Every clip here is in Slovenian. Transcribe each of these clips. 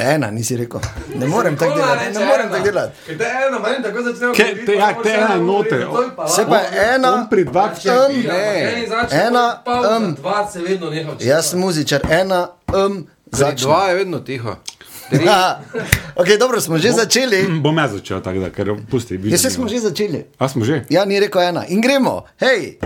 Ena, nisi rekel. Ne morem tako delati. Ne morem tako delati. Te ena, manj tako začnemo. Ke- te- ja, te ena noter. Se pa ena. On pri dva Um, Ne, ena, um. dva se vedno neha. Jaz sem muzičar, ena, um, začne. Dva je vedno tiho. Ja. Ok, dobro, smo že začeli. Bom jaz začel tako, da ker pusti. Jaz se smo že začeli. A smo že? Ja, ni rekel ena. In gremo, hej.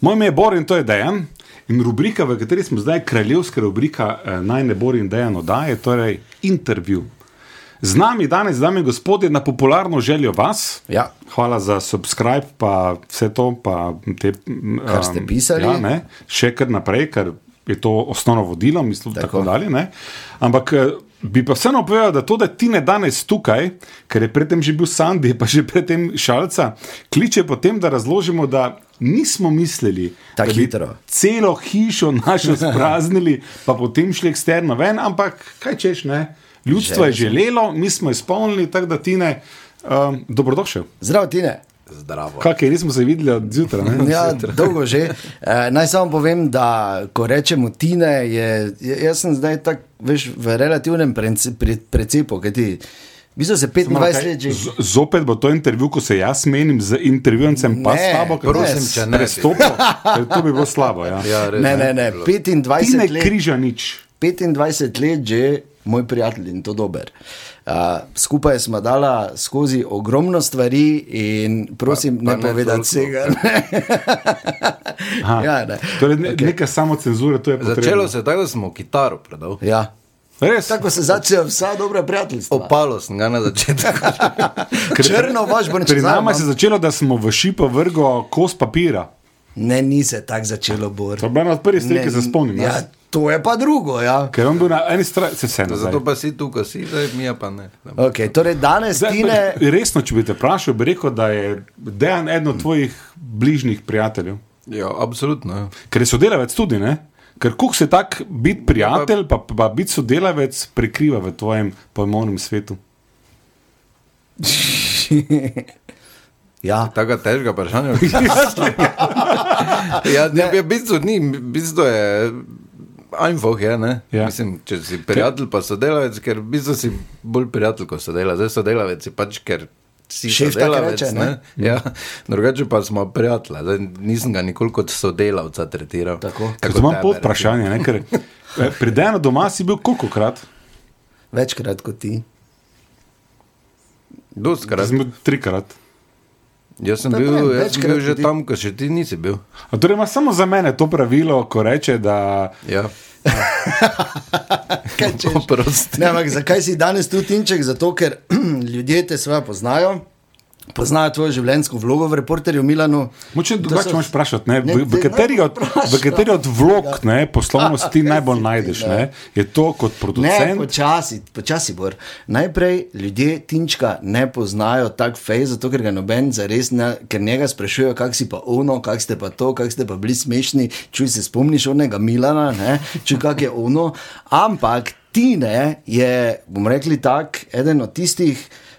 Moj ime je Bor in to je Dejan. In rubrika, v kateri smo zdaj, kraljevska rubrika eh, Naj ne Bor in Dejan oddaje, torej intervju. Z nami danes, dame in gospodje, na popularno željo vas. Ja. Hvala za subscribe, pa vse to, pa te, m, Kar ste um, pisali. Ja, ne, še kar naprej, ker je to osnovno vodilo, mislim, tako, tako dalje. Ne. Ampak eh, bi pa vseeno povedal, da to, da ti ne danes tukaj, ker je predtem že bil Sandy, pa že predtem Šalca, kliče potem, da razložimo, da nismo mislili, Tako da bi hitro. celo hišo našo spraznili, pa potem šli eksterno ven, ampak kaj češ, ne? Ljudstvo je želelo, mi smo izpolnili, tako da ti ne, um, dobrodošel. Zdravo, Tine. Zdravo. Kaj je, nismo se videli od zjutraj. ne? Ja, dolgo že. E, naj samo povem, da ko rečemo Tine, je, jaz sem zdaj tak, veš, v relativnem precepu, kaj ti. Vi ste se 25 let že. Z- Zopet bo to intervju, ko se jaz menim z intervjujem, pa Ne, s tabo, ker prosim, bom če ne prestopil, ker to bi bilo slabo. Ja. Ja, res, Ne, ne, ne, Ti 25 ne let. križa nič. 25 let že, moj prijatelj in to dober. Uh, skupaj smo dala skozi ogromno stvari in prosim, Pa- pa ne ne povedati vsega. Ja, ne. Torej, ne, okay. Neka samocenzura, to je potrebno. Začelo se je tako, da smo kitaro predal. Ja. Res, Tako se začnejo vsa dobra prijateljstva. Opalo sem ga na začetku. Črno vaš bo pri nama se je začelo, da smo v šipo vrgo kos papira. Ne, ni se tako začelo bor. To je bila ena od prvih stvari, ki se spomnim. Ja, to je pa drugo. Ja. Ker on bil na eni strani, se vse nazaj. Zato pa si tukaj, si zdaj, mi pa ne. Okay, torej danes Zdaj, Tine. pa Resno, če bi te vprašal, bi rekel, da je Dejan eden od tvojih bližnjih prijateljev. Ja, absolutno. ja. Ker je sodelavec tudi, ne? Ker kuk se tak biti prijatelj, pa, pa biti sodelavec prekriva v tvojem pojmovnem svetu. Ja. Tako težko vprašanje. ja, ne, v bistvu ni, v bistvu je. Einfach je, ne? Ja. Mislim, če si prijatelj, pa sodelavec, ker v bistvu si bolj prijatelj kot sodelavec. Zdaj sodelavec je pač, ker si Šef tako sodelavec. reče, ne? ne? Ja, drugače pa smo prijatelji. Zdaj nisem ga nikoli kot sodelavca tretiral. Tako. Tako imam tebe, pod vprašanje, ne? ker eh, pri Dejanu doma si bil koliko krat? Večkrat kot ti. Dostkrat. Trikrat. Jaz sem bil, pravim, jaz sem bil že tudi. tam, ko še ti nisi bil. A torej ima samo za mene to pravilo, ko reče, da Ja. Kaj. Ne, ampak zakaj si danes tu tinček? Zato, ker ljudje te svoje poznajo, poznajo tvojo življenjsko vlogo v reporterju Milanu. Moče drugače moš vprašati, ne, Ne, v, v, te kateri od, v kateri od vlog ne, poslovnosti ti najbolj najdeš? Ne? Je to kot Ne, producent? počasi, počasi bor. Najprej ljudje Tinčka ne poznajo tako fej, zato ker ga noben zares ne, ker njega sprašujejo, kak si pa ono, kak ste pa to, kak ste pa bili smešni, čuj se spomniš onega Milana, ne, čuj kak je ono. Ampak Tine je, bom rekli tak, eden od tistih.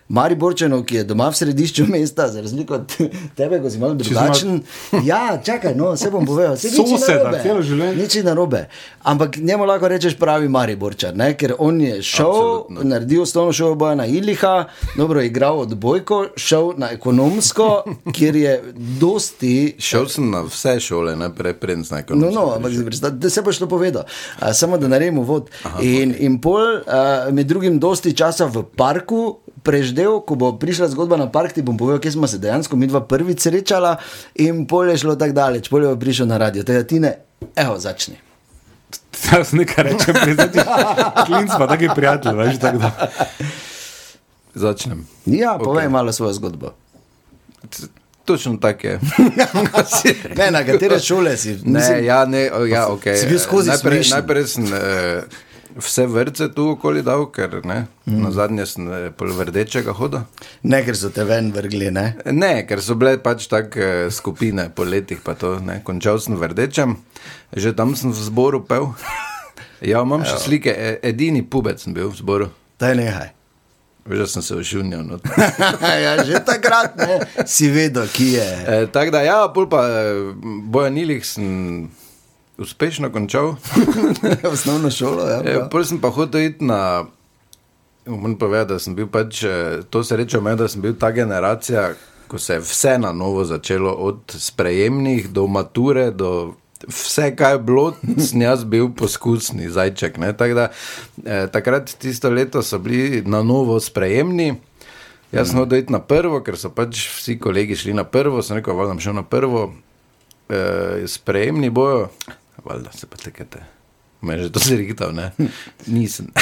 Mariborčanov, ki je doma v središču mesta, za razliko od tebe, ko si malo drugačen. Ja, čakaj, no, se bom povedal. Ni Soseda, celo življenje. Nič ni narobe. Ampak njemu lahko rečeš pravi Mariborčar, ne? ker on je šel, Absolutno. naredil osnovno šolo boja na Iliha, dobro igral odbojko, šel na ekonomsko, kjer je dosti. Šel sem na vse šole, najprej preden sem nekaj No, no, ampak da se boš to povedal, uh, samo da naredim vod. In, in pol, uh, med drugim, dosti časa v parku preždel, ko bo prišla zgodba na park, ti bom povedal, kje smo se dejansko mi dva prvič srečala, in pol je šlo tako daleč, pol je prišel na radio. Tega ti ne, evo, začni. Jaz nekaj rečem, priznati. Klinc pa taki prijatelj, veš, tako da. Začnem. Ja, povej Okej. malo svojo zgodbo. Točno tako je. Ne, na katere šole si? Ne, ja, ne, ja, okay. Si bil skozi najprej, smešen. najprej sem eh, vse vrce tu okoli dal, ker ne, mm. na zadnje sem pol vrdečega hodil. ne, ker so te ven vrgli, ne. Ne, ker so bile pač take eh, skupine po letih, pa to ne. Končal sem v rdečem, že tam sem v zboru pel. Ja, imam še slike, e- edini pubec sem bil v zboru. Daj nehaj. Da sem se ošunil. No. ja, že takrat ne, si vedel, ki je. E, Tako da, ja, pol pa eh, boja nilih sem uspešno končal. Osnovno šolo. Ja, E. Prvi sem pa hotel iti na. Moram povedati, da sem bil pač eh, to srečo, me, da sem bil ta generacija, ko se je vse na novo začelo, od sprejemnih do mature, do vse, kaj je bilo, sem jaz bil poskusni zajček. ne. Tako Da, eh, takrat, tisto leto, so bili na novo sprejemni. Jaz sem hodil iti na prvo, ker so pač vsi kolegi šli na prvo, sem rekel, da bom šel na prvo, eh, sprejemni bojo, valjda se pa tekete. Me je že to zrihtal, ne? Nisem.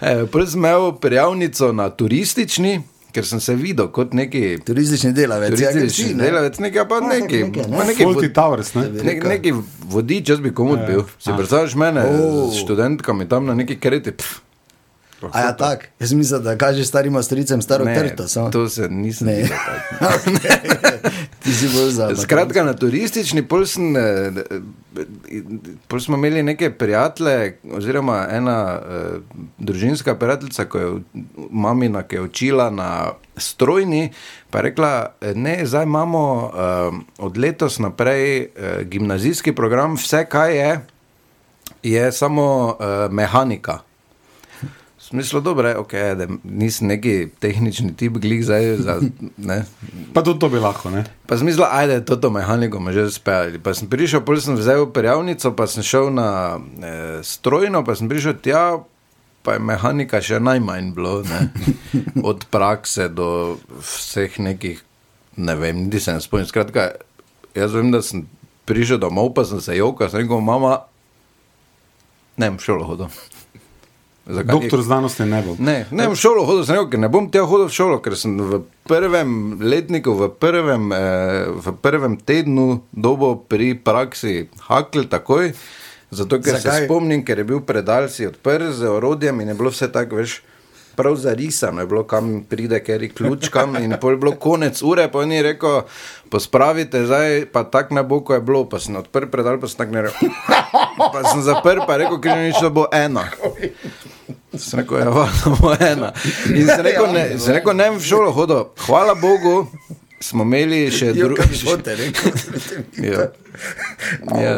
e, Prvi sem imel prijavnico na turistični, ker sem se videl kot neki Turistični delavec, ja, turistični si, ne? delavec, nekaj pa Ja, neki, nekaj, ne. pa neki vod, Towers, ne? nek, neki vodič, jaz bi komu bil. Si predstavljaš mene, Oh. študentkami tam na neki kreti. Pff, A ja, tak. Jaz mislim, da kažeš starim stricem staro Ne, trto. samo- to se nisem Ne. videl. tako. Ti si bolj za. Skratka, na turistični pol, sem, eh, pol smo imeli neke prijatelje, oziroma ena eh, družinska prijateljica, ki je mamina, ki je učila na strojni, pa je rekla, eh, ne, zdaj imamo eh, od letos naprej eh, gimnazijski program, vse kaj je, je samo eh, mehanika. Smislo dobro je, okay, da nisem neki tehnični tip, glih zdaj za. Ne, Pa tudi to bi lahko, ne? Pa sem mislil, ajde, to, to mehaniko me že speljali. Pa sem prišel, pol sem vzel prijavnico, pa sem šel na eh, strojno, pa sem prišel tja, pa je mehanika še najmanj bilo, ne. od prakse do vseh nekih, ne vem, niti se ne spomnim. Skratka, jaz vem, da sem prišel domov, pa sem se jokal, sem rekel, mama, ne vem, šolo hodil. Zakaj? Doktor znanosti ne bo. Ne, ne bom v šolo hodil, sem rekel, ker ne bom tja hodil v šolo, ker sem v prvem letniku, v prvem, eh, v prvem tednu dobo pri praksi hakl takoj. Zato, ker Zakaj? se spomnim, ker je bil predal si odprt z orodjem in je bilo vse tako, veš. Prav zarisano je bilo, kam pride, ker je ključ, kam in pol je bilo konec ure, pa ni rekel, pospravite zdaj, pa tako ne bo, ko je bilo, pa sem odprl predal, pa sem tako ne rekel. Pa sem zaprl, pa rekel, ker ni nič, da bo ena. Sem rekel, ja, valjda bo ena. In sem rekel, ne, sem rekel, ne v šolo hodil. Hvala Bogu, smo imeli še druge. Ja. Ja.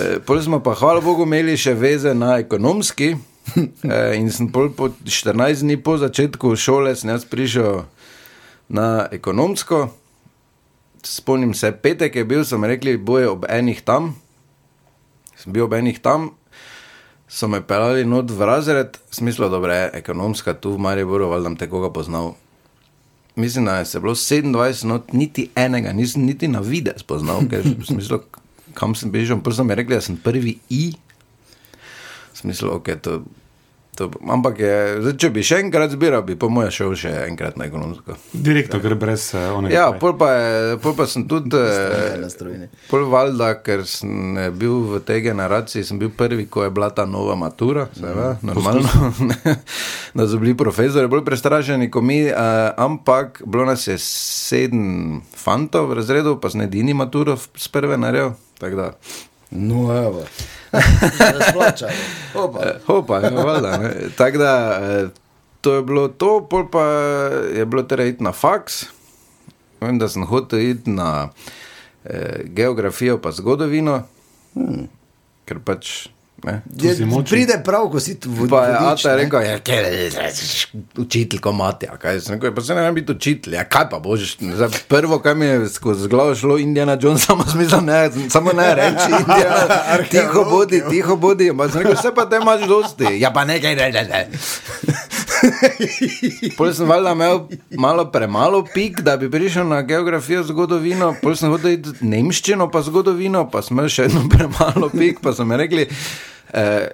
E, Pol smo pa, hvala Bogu, imeli še veze na ekonomski. E, in sem pol po 14 dni po začetku šole, sem jaz prišel na ekonomsko. Spomnim se, petek je bil, so mi rekli, boje ob enih tam. Sem bil ob enih tam, so me pelali not v razred, smislo dobro je, ekonomska tu v Mariboru, valjda te koga poznal. Mislim, da je se bilo 27 not, niti enega, nisem niti na vide spoznal, ker v smislu, kam sem bežal, prvo so mi rekli, da sem prvi I. V smislu, ok, to, to, ampak je, zdaj, če bi še enkrat zbiral, bi po mojem šel še enkrat na ekonomsko. Direktor gre brez uh, onega. Ja, pol pa, je, pol pa sem tudi. eh, na strojni. Pol valjda, ker sem bil v tej generaciji, sem bil prvi, ko je bila ta nova matura, seveda, normalno. da so bili profesori bolj prestrašeni kot mi, uh, ampak bilo nas je sedem fantov v razredu, pa sem edini maturo s prve naredil. tako da, No, evo. Razplačano. Opa. eh, Hopa, ja, valjda. Tako da, eh, to je bilo to, pol pa je bilo treba iti na faks. Vem, da sem hotel iti na eh, geografijo, pa zgodovino, hmm. ker pač. Ne, Je, pride prav, ko si tu je Ata ne. rekel, ja, kaj je učitelj, ko mati, rekel, pa se ne vem biti učitelj, ja, kaj pa božiš. Zdaj, prvo, kar mi je skozi glavo šlo, Indiana Jones, samo smisel, ne, samo ne reči, Indiana, tiho bodi, tiho bodi, pa sem rekel, vse pa te imaš dosti, ja pa nekaj, ne, ne, ne. Pol sem valjda imel malo premalo pik, da bi prišel na geografijo, zgodovino, pol sem hotel iti nemščino, pa zgodovino, pa sem imel še eno premalo pik, pa so mi rekli, eh,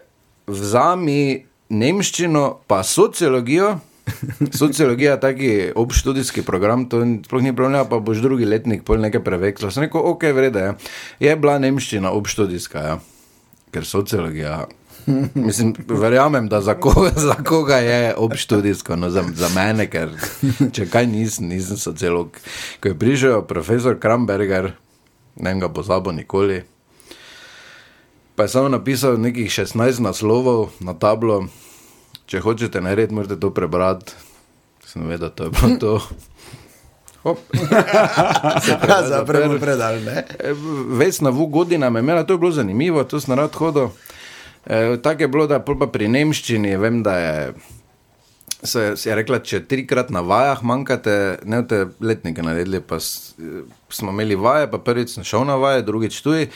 vzami nemščino, pa sociologijo. Sociologija je taki obštudijski program, to ni- sploh ni problem, pa boš drugi letnik pol nekaj preveksla. Sem rekel, ok, vrede, je. je bila nemščina obštudijska, ja. ker sociologija. Mislim, verjamem, da za koga, za koga je obštudijsko, no za, za mene, ker če kaj nisem, nisem sociolog. Ko je prišel profesor Kramberger, ne vem ga pozabo nikoli, pa je samo napisal nekih 16 naslovov na tablo če hočete narediti, morate to prebrati. Sem vedel, to je bilo to. Hop. Zapremo predal, Vesna v godina me je imela, to je bilo zanimivo, to sem rad hodil. E, Tako je bilo, da pol pa pri Nemščini vem, da je. Se, se je rekla, če trikrat na vajah manjkate, ne boste letnike naredili, pa s, eh, smo imeli vaje, pa prvič sem šel na vaje, drugič tuji.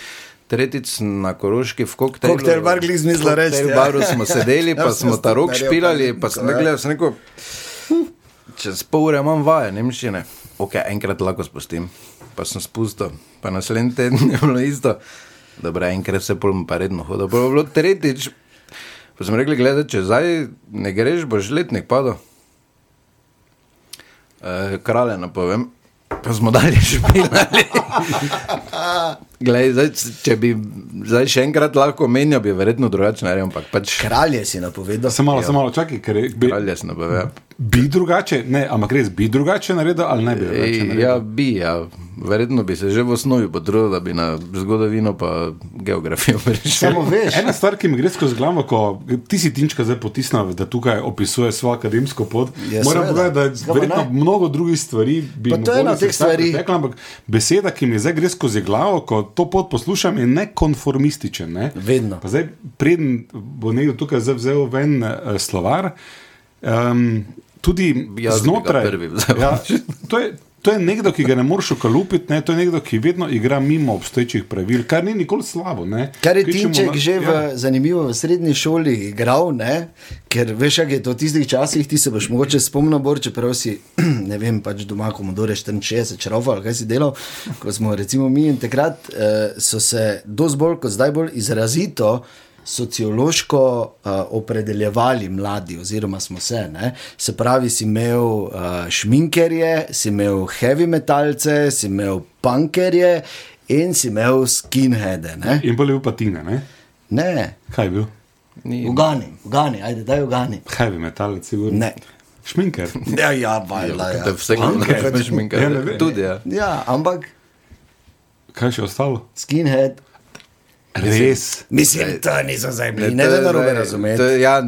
Tretjič na Koroški v koktejlu. Koktejl bar glih zmizla reči, V ja. baru smo sedeli, pa Ja, smo ta rok špilali, pa sem gledal, sem rekel, čez pol ure imam vaje, nemščine. Ok, enkrat lahko spustim, pa sem spustil, pa naslednji teden je bilo isto. Dobro, enkrat se pol pa redno hodil. Pa je bilo tretjič, pa sem rekel, gledaj, če zdaj ne greš, boš letnik padel. Uh, kralje napovem, pa smo dalje špilali. Glej, zdaj, če bi zdaj še enkrat lahko menjal, bi verjetno drugače naredil, ampak pač Kralje si napovedal. Samo malo, samo malo, čakaj, ker bi, kralje sem napovedal. bi drugače, ne, ampak res bi drugače naredil ali ne bi naredil. Ja, bi, ja. Verjetno bi se že v osnovi potrudil, da bi na zgodovino pa geografijo prišel. Samo veš, Ena stvar, ki mi gre skozi glavo, ko ti si Tinčka zdaj potisnil, da tukaj opisuje svojo akademsko pot. Ja, Moram povedati, da verjetno ne? mnogo drugih stvari bi Pa to je ena od teh stvari. pretekla, Ampak beseda, ki mi zdaj gre skozi glavo, ko to pot poslušam, je nekonformističen. Ne? Vedno. Pa zdaj, preden bo nekdo tukaj vzel ven uh, slovar, um, tudi Jaz znotraj. Ja, to je, To je nekdo, ki ga ne moreš ukalupiti, ne? to je nekdo, ki vedno igra mimo obstoječih pravil, kar ni nikoli slabo. Ne? Kar je Kvečjemu Tinček na- že v, ja. zanimivo v srednji šoli igral, ne? ker veš, kako je to v tistih časih, ti se boš mogoče spomnil, Bor, čeprav si, ne vem, pač doma, ko mu doreš 64, črava ali kaj si delal, ko smo recimo mi in takrat eh, so se dosti bolj kot zdaj bolj izrazito. Sociološko uh, opredeljevali mladi, oziroma smo se. Ne? Se pravi, si imel uh, šminkerje, si imel heavy metalce, si imel punkerje in si imel skinheade. Ne? In bolje bil pa tine, ne? Ne, Kaj je bil? Ni, ugani, ugani, ajde, daj ugani. Heavy metal, sigurno. Ne. Šminker. Ja, ja, valjda, to je vse, kar Punker. imaš, šminka. Ja, ne vem. Tudi, ja. Ja, ampak Kaj še ostalo? skinhead. Res. Mislim, to niso zdaj bili, Ne, ne to da je narobe zdaj- razumeti. To je, ja,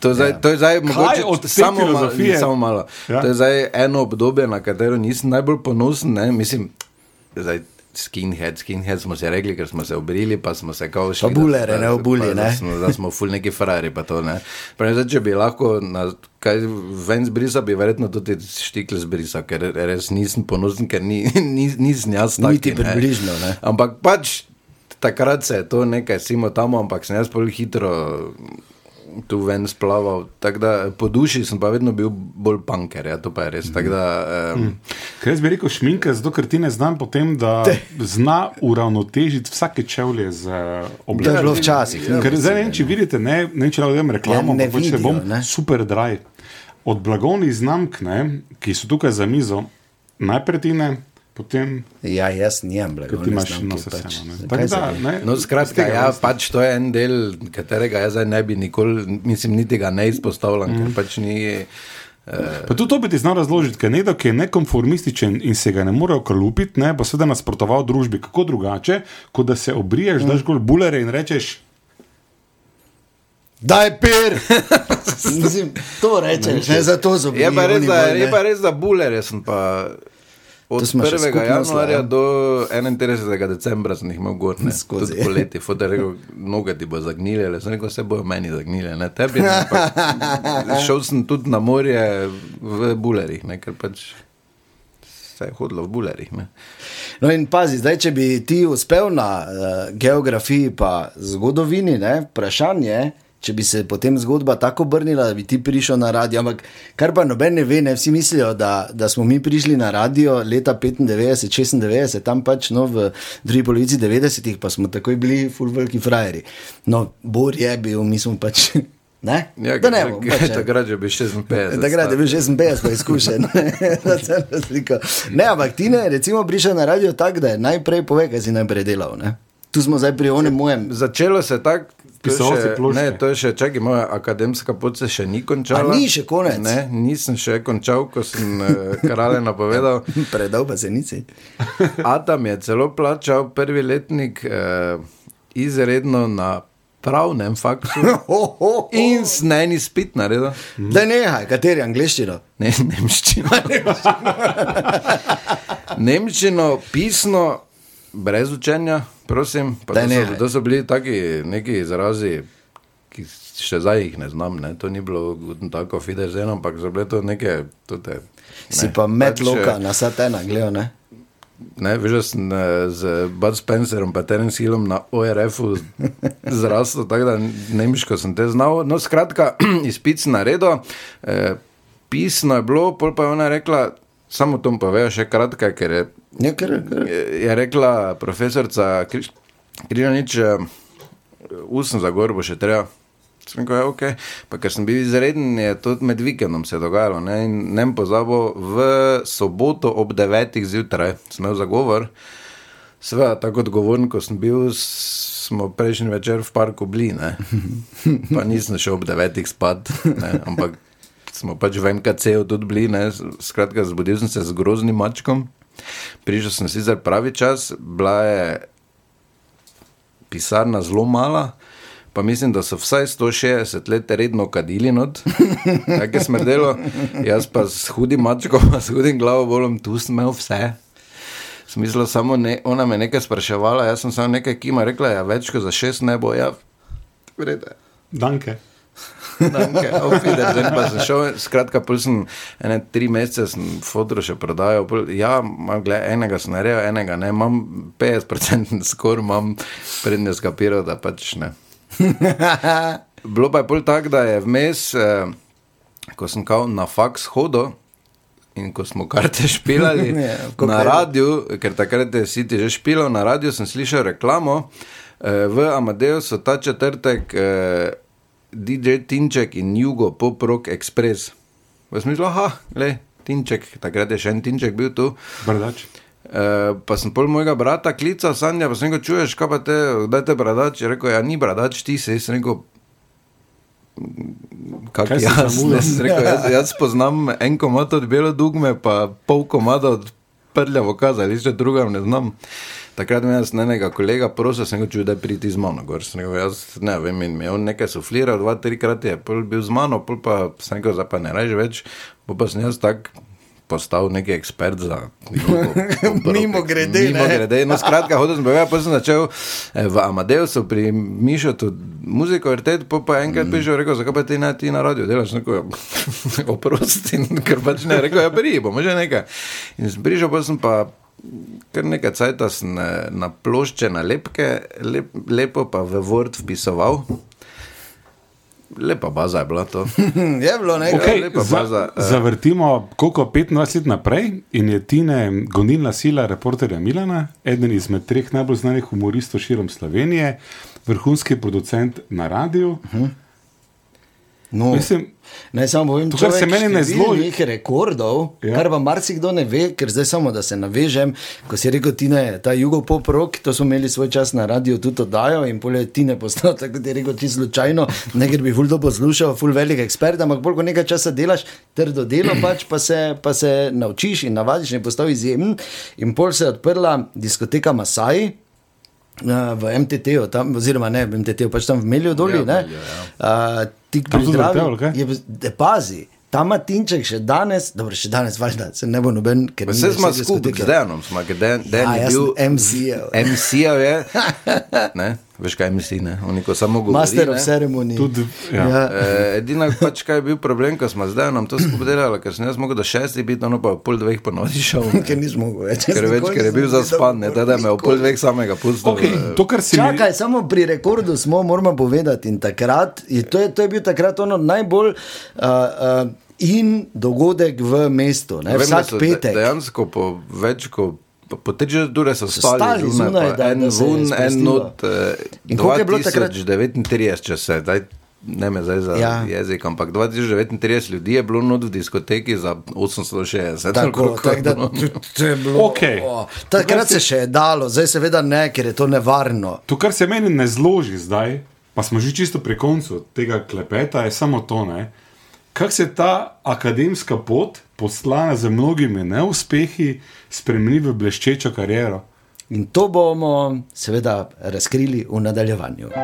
to je zdaj, to je zdaj mogoče samo malo, filozofije? samo malo. Ja. Ja. To je zdaj eno obdobje, na katero nisem najbolj ponosen. Ne? Mislim, zdaj, skinhead, skinhead smo si rekli, ker smo se obrili, pa smo se kao šli. Pa bulere, da- ne, da- obuli, ne. Da smo, da smo ful neki frajeri, pa to ne. Pravi, zdaj, če bi lahko na, kaj ven zbrisal, bi verjetno tudi štikl zbrisal, ker res nisem ponosen, ker ni, ni, nisem jaz. Niti približno, ne. Ampak pač takrat se je to nekaj simo tam, ampak sem jaz bolj hitro tu ven splaval. Da po duši sem pa vedno bil bolj punker, ja, to pa je res. Tako da, um, Kaj jaz bi rekel šminke, zato ker ti ne znam potem, da zna uravnotežiti vsake čevlje z eh, To je bilo včasih. ne. Ker zdaj ne vem, če vidite, ne, ne vem, če lahko dam reklamo, Ja, ne vidijo, bom ne. super draj. Od blagovnih znamk, ne, ki so tukaj za mizo, najprej ti ne, potem Ja, jaz nijem ker blagovne ti imaš znamke, no pač. vse. Kaj Tako se da, ve? ne, no, skratka, ja, veste. pač to je en del, katerega jaz ne bi nikoli, mislim, niti ga ne izpostavljam, mm. ker pač ni. Pa tudi to bi ti znal razložiti, ker nekdo, ki je nekonformističen in se ga ne more okalupiti, ne, bo seveda nasprotoval družbi. Kako drugače, kot da se obriješ, mm. daš gol bulere in rečeš, Daj per! Mislim, to rečeš, ne za to bili. Je pa res, oni da, bolj, je ne. pa res, da bulere sem pa. Od To smo še 1. skupno januarja slavili. do 31. decembra sem jih imel gor, ne Skozi. Poleti. Foto je rekel, noge ti bo zagnile, le sem rekel, vse bojo meni zagnile, ne tebi. ne, ampak Šel sem tudi na morje v bulerih, ne, ker pač se je hodilo v bulerih. Ne. No in pazi, zdaj, če bi ti uspel na uh, geografiji pa zgodovini, ne, vprašanje, če bi se potem zgodba tako obrnila, da bi ti prišel na radio. Ampak kar pa noben ne ve, ne vsi mislijo, da, da smo mi prišli na radio leta 95, 96, tam pač no, v drugi polovici 90-ih, pa smo takoj bili full veliki frajeri. No, Bor je bil, mi smo pač. Ne? Ja, da ne bom. Pač, ne. takrat že bi 56. Takrat je bil že 56, pa izkušen. Ne, ampak ti ne, recimo, prišel na radio tako, da je najprej pove, kaj si najprej delal. Ne? Tu smo zdaj pri onem mojem. Začelo se tako. Pisalci še- plošče. Ne, to je še, čakaj, moja akademska pot se še ni končala. A ni še konec? Ne, nisem še končal, ko sem uh, kralje napovedal. Predal pa se nici. Adam je celo plačal prvi letnik uh, izredno na pravnem faktu Ho, ho, ho. in sneni spit naredil. Da nehaj, kateri angliščino? Ne, nemščino. nemščino, pisno, brez učenja, prosim. Pa Daj To so, to so bili taki neki izrazi, ki še zdaj jih ne znam. Ne. To ni bilo tako fidezen, ampak so bile to neke. Tute, Si ne. pa med Pač, eh, na satena, gledal, ne? Ne, veš, da sem z Bud Spencerom in Terence Hillom na ORF-u zrastel, tako da nemško sem te znal. No, skratka, izpit sem naredil, eh, pisno je bilo, pol pa je ona rekla, samo to povejo še kratka, ker je, Ja, ker, ker. je rekla profesorica Križanič, usem za gor bo še treba. Sem rekel, ja, ok, pa ker sem bil izreden, je to med vikendom se dogajalo. Ne, ne bom pozabil, v soboto ob 9. zjutraj sem imel zagovor. Seveda, tako odgovoren, ko sem bil, smo prejšnji večer v parku bili, ne. pa nisem šel ob 9. spat, ne, ampak smo pač v MKC-u tudi bili, ne. skratka, zbudil sem se z groznim mačkom. Prišel sem sicer pravi čas, bila je pisarna zelo mala, pa mislim, da so vsaj 160 let redno kadili not, tako je smrdelo. Jaz pa s hudim mačkom, s hudim glavobolom, tu sem imel vse. Smislo samo, ne, ona me nekaj spraševala, jaz sem samo nekaj kima rekla, ja, več kot za šest ne bo, ja, vrede. Danke. Danke, Wiedersehen, pa sem šel, skratka, pol sem ene tri mesece sem fotro še prodajal, pol, ja, imam, gled, enega sem naredil, enega ne, imam 50% skor, imam prednjo skapiral, da pač ne. Bilo pa je pol tako, da je vmes, eh, ko sem kao na faks hodil in ko smo karte špilali Ja, v na radiju, ker takrat je City že špilal, na radiju sem slišal reklamo, eh, v Amadeju so ta četrtek eh, DJ Tinček in Jugo Pop Rock Express. V smislu, aha, le, Tinček, takrat je še en Tinček bil tu. Brdač. Uh, pa sem pol mojega brata klical, Sanja, pa sem rekel, čuješ, kaj pa te, kdaj te bradač? Je rekel, ja, ni bradač, ti si, sem rekel, kak Kaj jaz, ne, sem rekel, jaz, jaz poznam en komad od belo dugme, pa pol komada od prljavo kazališče, druga ne znam. Takrat me je enega kolega prosil, sem rekel, da pridi z mano gor. Sem rekel, jaz ne vem, in mi je on nekaj sufliral, dva, trikrat je bil z mano, pol pa sem rekel, zdaj pa ne reži več, pol pa sem jaz tak postal neki ekspert za Mimogrede, ne. Mimo grede, no skratka, hodil sem pa sem začel eh, v Amadeusu pri Mišotu muziko vrteti, pa pa enkrat prišel, rekel, zakaj pa ti na, ti na radio delaš, neko, oprosti, ker pač ne, rekel, ja, pri, bomo že nekaj. In sem prišel, pa sem pa kar nekaj cajta sem na plošče, na lepke, lep, lepo pa v Word vpisoval. Lepa baza je bila to. je bilo nekaj. Okay, lepa za, baza, eh. zavrtimo koliko 25 let naprej in je Tine gonilna sila reporterja Milana, eden izmed treh najbolj znanih humoristov širom Slovenije, vrhunski producent na radiju. No, Mislim, Naj samo povem, To, kar se meni ne zloži- številnih rekordov, Ja. kar pa marsikdo ne ve, ker zdaj samo da se navežem, ko si rekel, Tine, ta jugopop rock, to smo imeli svoj čas na radiju tudi oddajo in polje Tine postal, tako da je rekel, čisto slučajno, ne ker bi ful to poslušal, ful velik ekspert, ampak bolj ko nekaj časa delaš, trdo delo pač, pa se, pa se naučiš in navadiš in je postal izjemen. In pol se je odprla diskoteka Masai. Uh, v tam, oziroma ne v MTT-u, pač tam v Melju doli, Ja, ja, uh, tik ali kaj? Je, de, pazi, ta Matinček še danes, dobro, še danes, valjda, se ne bo noben, ker več smo skupaj z Dejanom, smo, ker Den, Den Ja, je bil sem MC-jev. MC-jev je, ne, veš kaj MC, ne, on ko samo govori. Master ne. of ceremony. Tudi, ja. ja. Eh, Edina pač kaj je bil problem, ko smo z Dejanom to skupaj delali, ker sem jaz mogel do šestih biti, ono pa pol dveh ponoviti šel. ne. Ker nisem mogel več. Ker, več, ker je bil zaspan, ne, teda me je pol dveh samega pustil. Okay, eh, to, kar si mi- Čakaj, samo pri rekordu smo, moramo povedati. In takrat, je, to, je, to je bil takrat ono najbolj uh, uh, in dogodek v mestu, ne, Vem, vsak de- petek. Dejansko po več kot. Po, tri četrt ure so stali stali zunaj, zunaj, da- en da se je vun, en not. In koliko je bilo takrat? 2039, če se, daj, ne me zdaj za Ja. jezik, ampak 2039 ljudi je bilo not v diskoteki za 860. Tako, koliko tak, je da, to je bilo, Okej. o, takrat se še je dalo, zdaj seveda ne, ker je to nevarno. To, kar se meni ne zloži zdaj, pa smo že čisto pri koncu tega klepeta, je samo to, ne? kako se ta akademska pot, poslana z mnogimi neuspehi, spremeni v bleščečo kariero. In to bomo seveda razkrili v nadaljevanju.